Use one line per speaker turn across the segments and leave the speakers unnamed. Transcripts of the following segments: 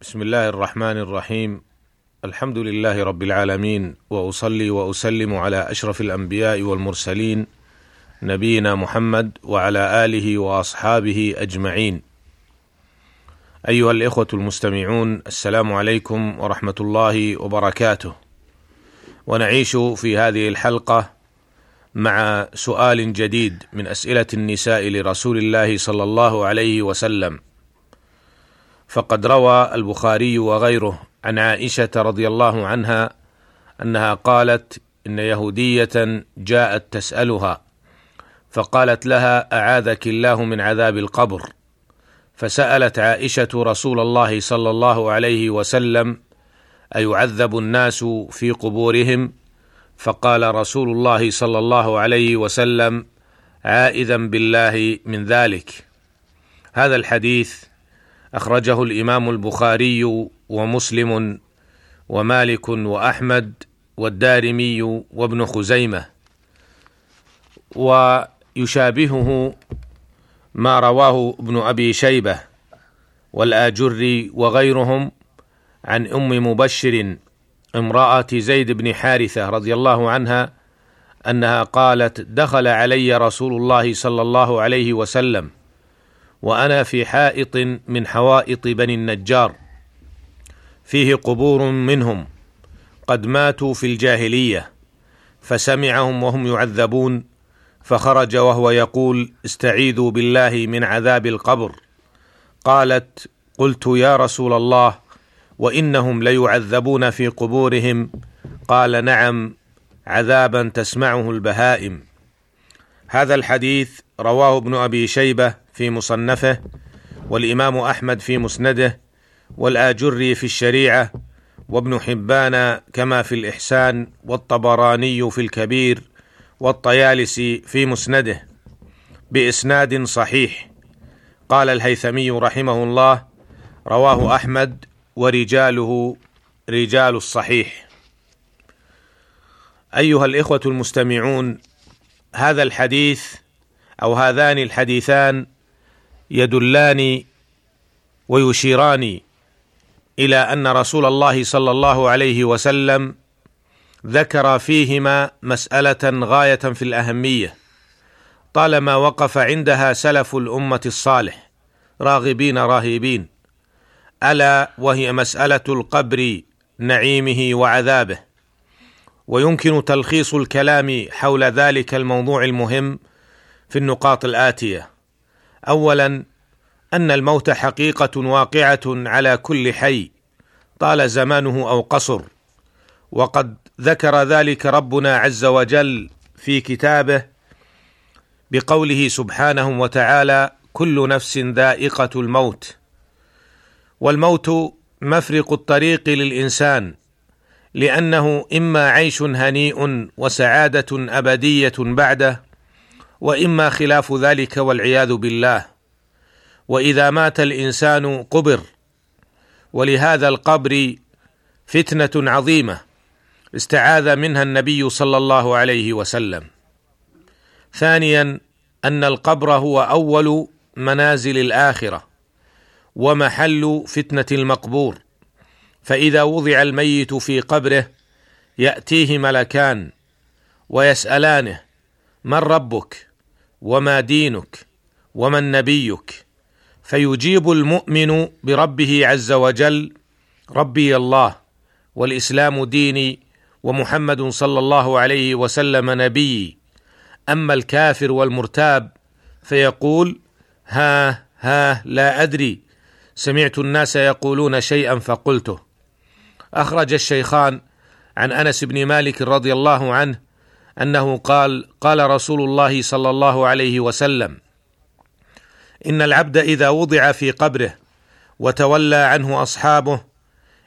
بسم الله الرحمن الرحيم الحمد لله رب العالمين واصلي واسلم على اشرف الانبياء والمرسلين نبينا محمد وعلى اله واصحابه اجمعين ايها الاخوه المستمعون السلام عليكم ورحمه الله وبركاته ونعيش في هذه الحلقة مع سؤال جديد من اسئله النساء لرسول الله صلى الله عليه وسلم فقد روى البخاري وغيره عن عائشة رضي الله عنها أنها قالت إن يهودية جاءت تسألها فقالت لها أعاذك الله من عذاب القبر؟ فسألت عائشة رسول الله صلى الله عليه وسلم أيعذب الناس في قبورهم؟ فقال رسول الله صلى الله عليه وسلم عائذا بالله من ذلك. هذا الحديث أخرجه الإمام البخاري ومسلم ومالك وأحمد والدارمي وابن خزيمة ويشابهه ما رواه ابن أبي شيبة والآجري وغيرهم عن أم مبشر امرأة زيد بن حارثة رضي الله عنها أنها قالت دخل علي رسول الله صلى الله عليه وسلم وأنا في حائط من حوائط بني النجار. فيه قبور منهم قد ماتوا في الجاهلية فسمعهم وهم يعذبون فخرج وهو يقول استعيذوا بالله من عذاب القبر. قالت قلت يا رسول الله وإنهم ليعذبون في قبورهم. قال نعم عذابا تسمعه البهائم. هذا الحديث رواه ابن أبي شيبة في مصنفه والإمام أحمد في مسنده والآجري في الشريعة وابن حبان كما في الإحسان والطبراني في الكبير والطيالسي في مسنده. بإسناد صحيح. قال الهيثمي رحمه الله رواه أحمد ورجاله رجال الصحيح. أيها الإخوة المستمعون هذا الحديث أو هذان الحديثان يدلان ويشيران إلى أن رسول الله صلى الله عليه وسلم ذكر فيهما مسألة غاية في الأهمية طالما وقف عندها سلف الأمة الصالح راغبين راهبين ألا وهي مسألة القبر نعيمه وعذابه ويمكن تلخيص الكلام حول ذلك الموضوع المهم في النقاط الآتية. اولا أن الموت حقيقة واقعة على كل حي طال زمانه أو قصر. وقد ذكر ذلك ربنا عز وجل في كتابه بقوله سبحانه وتعالى كل نفس ذائقة الموت والموت مفرق الطريق للإنسان لأنه إما عيش هنيء وسعادة أبدية بعده وإما خلاف ذلك والعياذ بالله. وإذا مات الإنسان قبر. ولهذا القبر فتنة عظيمة استعاذ منها النبي صلى الله عليه وسلم. ثانيا أن القبر هو أول منازل الآخرة ومحل فتنة المقبور. فإذا وضع الميت في قبره يأتيه ملكان ويسألانه من ربك وما دينك ومن نبيك فيجيب المؤمن بربه عز وجل ربي الله والإسلام ديني ومحمد صلى الله عليه وسلم نبيي أما الكافر والمرتاب فيقول ها ها لا أدري سمعت الناس يقولون شيئا فقلته. أخرج الشيخان عن أنس بن مالك رضي الله عنه أنه قال قال رسول الله صلى الله عليه وسلم إن العبد إذا وضع في قبره وتولى عنه أصحابه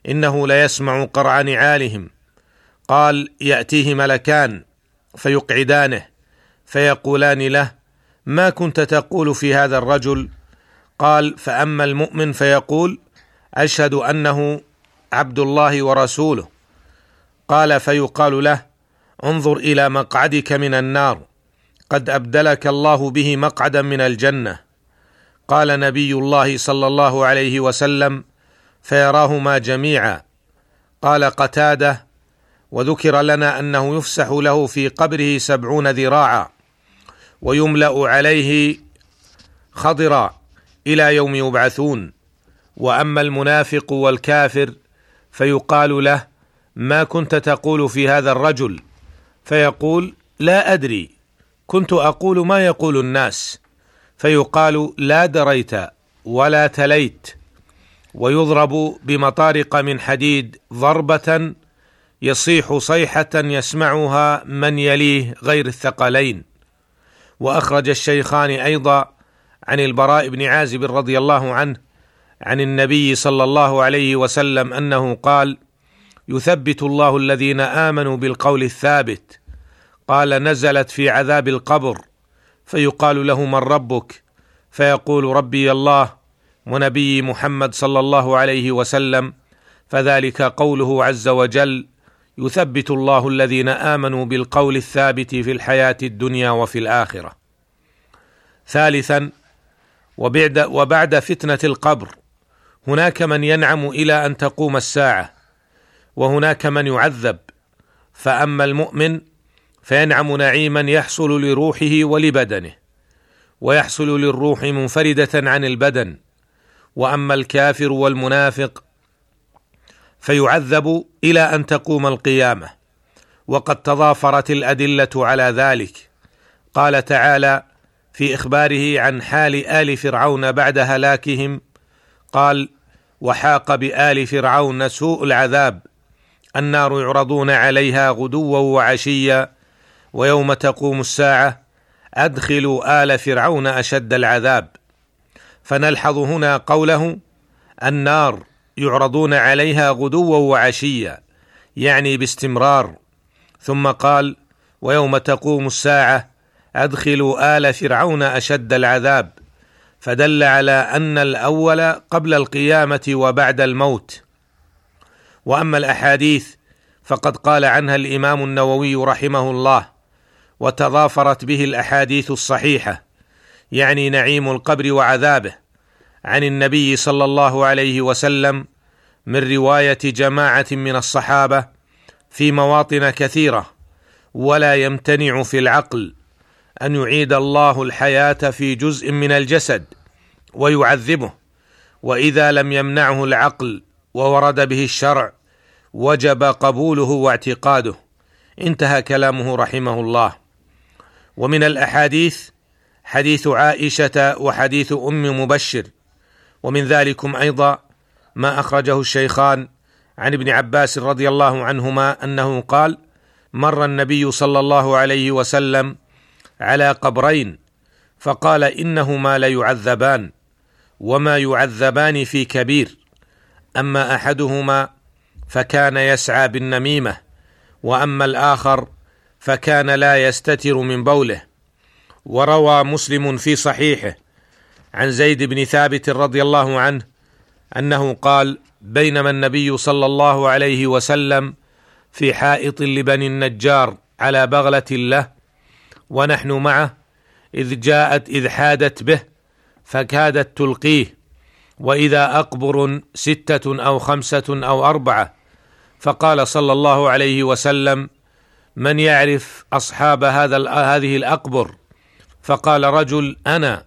إنه ليسمع قرع نعالهم. قال يأتيه ملكان فيقعدانه فيقولان له ما كنت تقول في هذا الرجل؟ قال فأما المؤمن فيقول أشهد أنه عبد الله ورسوله. قال فيقال له انظر إلى مقعدك من النار. قد أبدلك الله به مقعدا من الجنة. قال نبي الله صلى الله عليه وسلم فيراهما جميعا. قال قتادة وذكر لنا أنه يفسح له في قبره سبعون ذراعا ويملأ عليه خضرا إلى يوم يبعثون. وأما المنافق والكافر فيقال له ما كنت تقول في هذا الرجل؟ فيقول لا أدري. كنت أقول ما يقول الناس. فيقال لا دريت ولا تليت. ويضرب بمطارق من حديد ضربة يصيح صيحة يسمعها من يليه غير الثقلين. وأخرج الشيخان أيضا عن البراء بن عازب رضي الله عنه عن النبي صلى الله عليه وسلم أنه قال يثبت الله الذين آمنوا بالقول الثابت. قال نزلت في عذاب القبر. فيقال له من ربك؟ فيقول ربي الله ونبي محمد صلى الله عليه وسلم. فذلك قوله عز وجل يثبت الله الذين آمنوا بالقول الثابت في الحياة الدنيا وفي الآخرة. ثالثا وبعد, وبعد فتنة القبر هناك من ينعم إلى أن تقوم الساعة. وهناك من يعذب. فأما المؤمن فينعم نعيما يحصل لروحه ولبدنه ويحصل للروح منفردة عن البدن. وأما الكافر والمنافق فيعذب إلى أن تقوم القيامة. وقد تضافرت الأدلة على ذلك. قال تعالى في إخباره عن حال آل فرعون بعد هلاكهم قال وحاق بآل فرعون سوء العذاب النار يعرضون عليها غدوا وعشيا ويوم تقوم الساعة أدخلوا آل فرعون أشد العذاب. فنلحظ هنا قوله النار يعرضون عليها غدوا وعشيا يعني باستمرار. ثم قال ويوم تقوم الساعة أدخلوا آل فرعون أشد العذاب. فدل على أن الأول قبل القيامة وبعد الموت. وأما الأحاديث فقد قال عنها الإمام النووي رحمه الله وتضافرت به الأحاديث الصحيحة يعني نعيم القبر وعذابه عن النبي صلى الله عليه وسلم من رواية جماعة من الصحابة في مواطن كثيرة ولا يمتنع في العقل أن يعيد الله الحياة في جزء من الجسد ويعذبه وإذا لم يمنعه العقل وورد به الشرع وجب قبوله واعتقاده. انتهى كلامه رحمه الله. ومن الأحاديث حديث عائشة وحديث أم مبشر. ومن ذلكم أيضا ما أخرجه الشيخان عن ابن عباس رضي الله عنهما أنه قال مر النبي صلى الله عليه وسلم على قبرين فقال إنهما ليعذبان وما يعذبان في كبير. أما أحدهما فكان يسعى بالنميمة وأما الآخر فكان لا يستتر من بوله. وروى مسلم في صحيحه عن زيد بن ثابت رضي الله عنه أنه قال بينما النبي صلى الله عليه وسلم في حائط لبني النجار على بغلة له ونحن معه إذ جاءت إذ حادت به فكادت تلقيه. وإذا أقبر ستة أو خمسة أو أربعة. فقال صلى الله عليه وسلم من يعرف أصحاب هذا هذه الأقبر؟ فقال رجل أنا.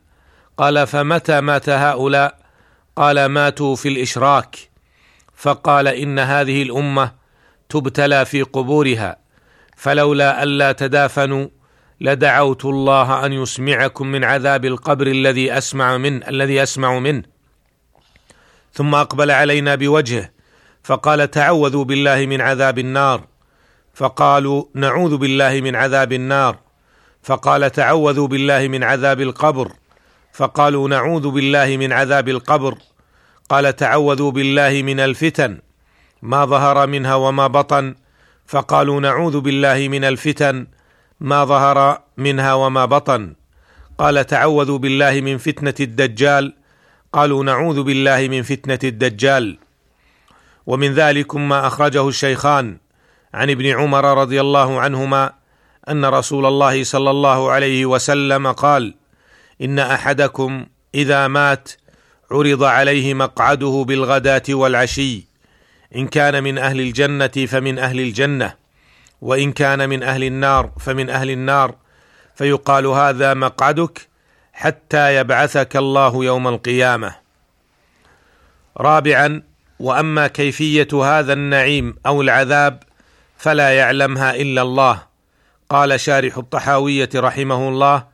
قال فمتى مات هؤلاء؟ قال ماتوا في الإشراك. فقال إن هذه الأمة تبتلى في قبورها فلولا ألا تدافنوا لدعوت الله أن يسمعكم من عذاب القبر الذي أسمع من الذي أسمع منه. ثم أقبل علينا بوجهه فقال تعوذوا بالله من عذاب النار. فقالوا نعوذ بالله من عذاب النار. فقال تعوذوا بالله من عذاب القبر. فقالوا نعوذ بالله من عذاب القبر. قال تعوذوا بالله من الفتن. ما ظهر منها وما بطن. فقالوا نعوذ بالله من الفتن. ما ظهر منها وما بطن. قال تعوذوا بالله من فتنة الدجال. قالوا نعوذ بالله من فتنة الدجال. ومن ذلكم ما أخرجه الشيخان عن ابن عمر رضي الله عنهما أن رسول الله صلى الله عليه وسلم قال إن أحدكم إذا مات عرض عليه مقعده بالغداة والعشي إن كان من أهل الجنة فمن أهل الجنة وإن كان من أهل النار فمن أهل النار فيقال هذا مقعدك حتى يبعثك الله يوم القيامة. رابعا وأما كيفية هذا النعيم أو العذاب فلا يعلمها إلا الله. قال شارح الطحاوية رحمه الله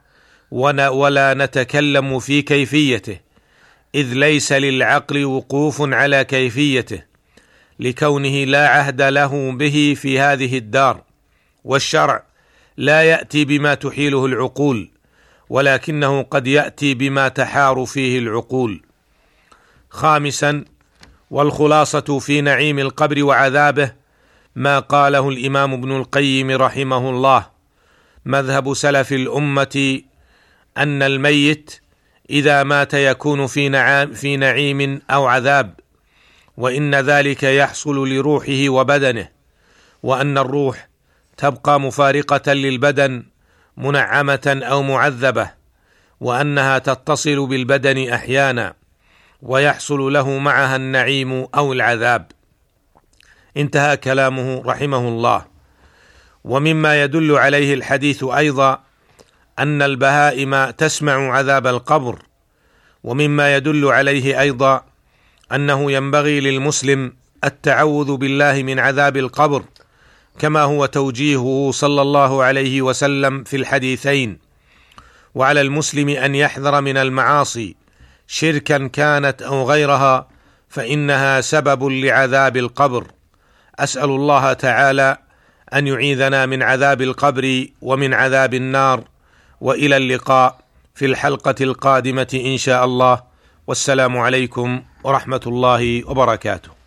ولا نتكلم في كيفيته إذ ليس للعقل وقوف على كيفيته لكونه لا عهد له به في هذه الدار. والشرع لا يأتي بما تحيله العقول ولكنه قد يأتي بما تحار فيه العقول. خامسا والخلاصة في نعيم القبر وعذابه ما قاله الإمام ابن القيم رحمه الله. مذهب سلف الأمة أن الميت إذا مات يكون في نعام في نعيم أو عذاب وإن ذلك يحصل لروحه وبدنه وأن الروح تبقى مفارقة للبدن منعمة أو معذبة وأنها تتصل بالبدن أحيانا ويحصل له معها النعيم أو العذاب. انتهى كلامه رحمه الله. ومما يدل عليه الحديث أيضا أن البهائم تسمع عذاب القبر ومما يدل عليه أيضا أنه ينبغي للمسلم التعوذ بالله من عذاب القبر. كما هو توجيهه صلى الله عليه وسلم في الحديثين. وعلى المسلم أن يحذر من المعاصي شركا كانت أو غيرها فإنها سبب لعذاب القبر. أسأل الله تعالى أن يعيذنا من عذاب القبر ومن عذاب النار. وإلى اللقاء في الحلقة القادمة إن شاء الله. والسلام عليكم ورحمة الله وبركاته.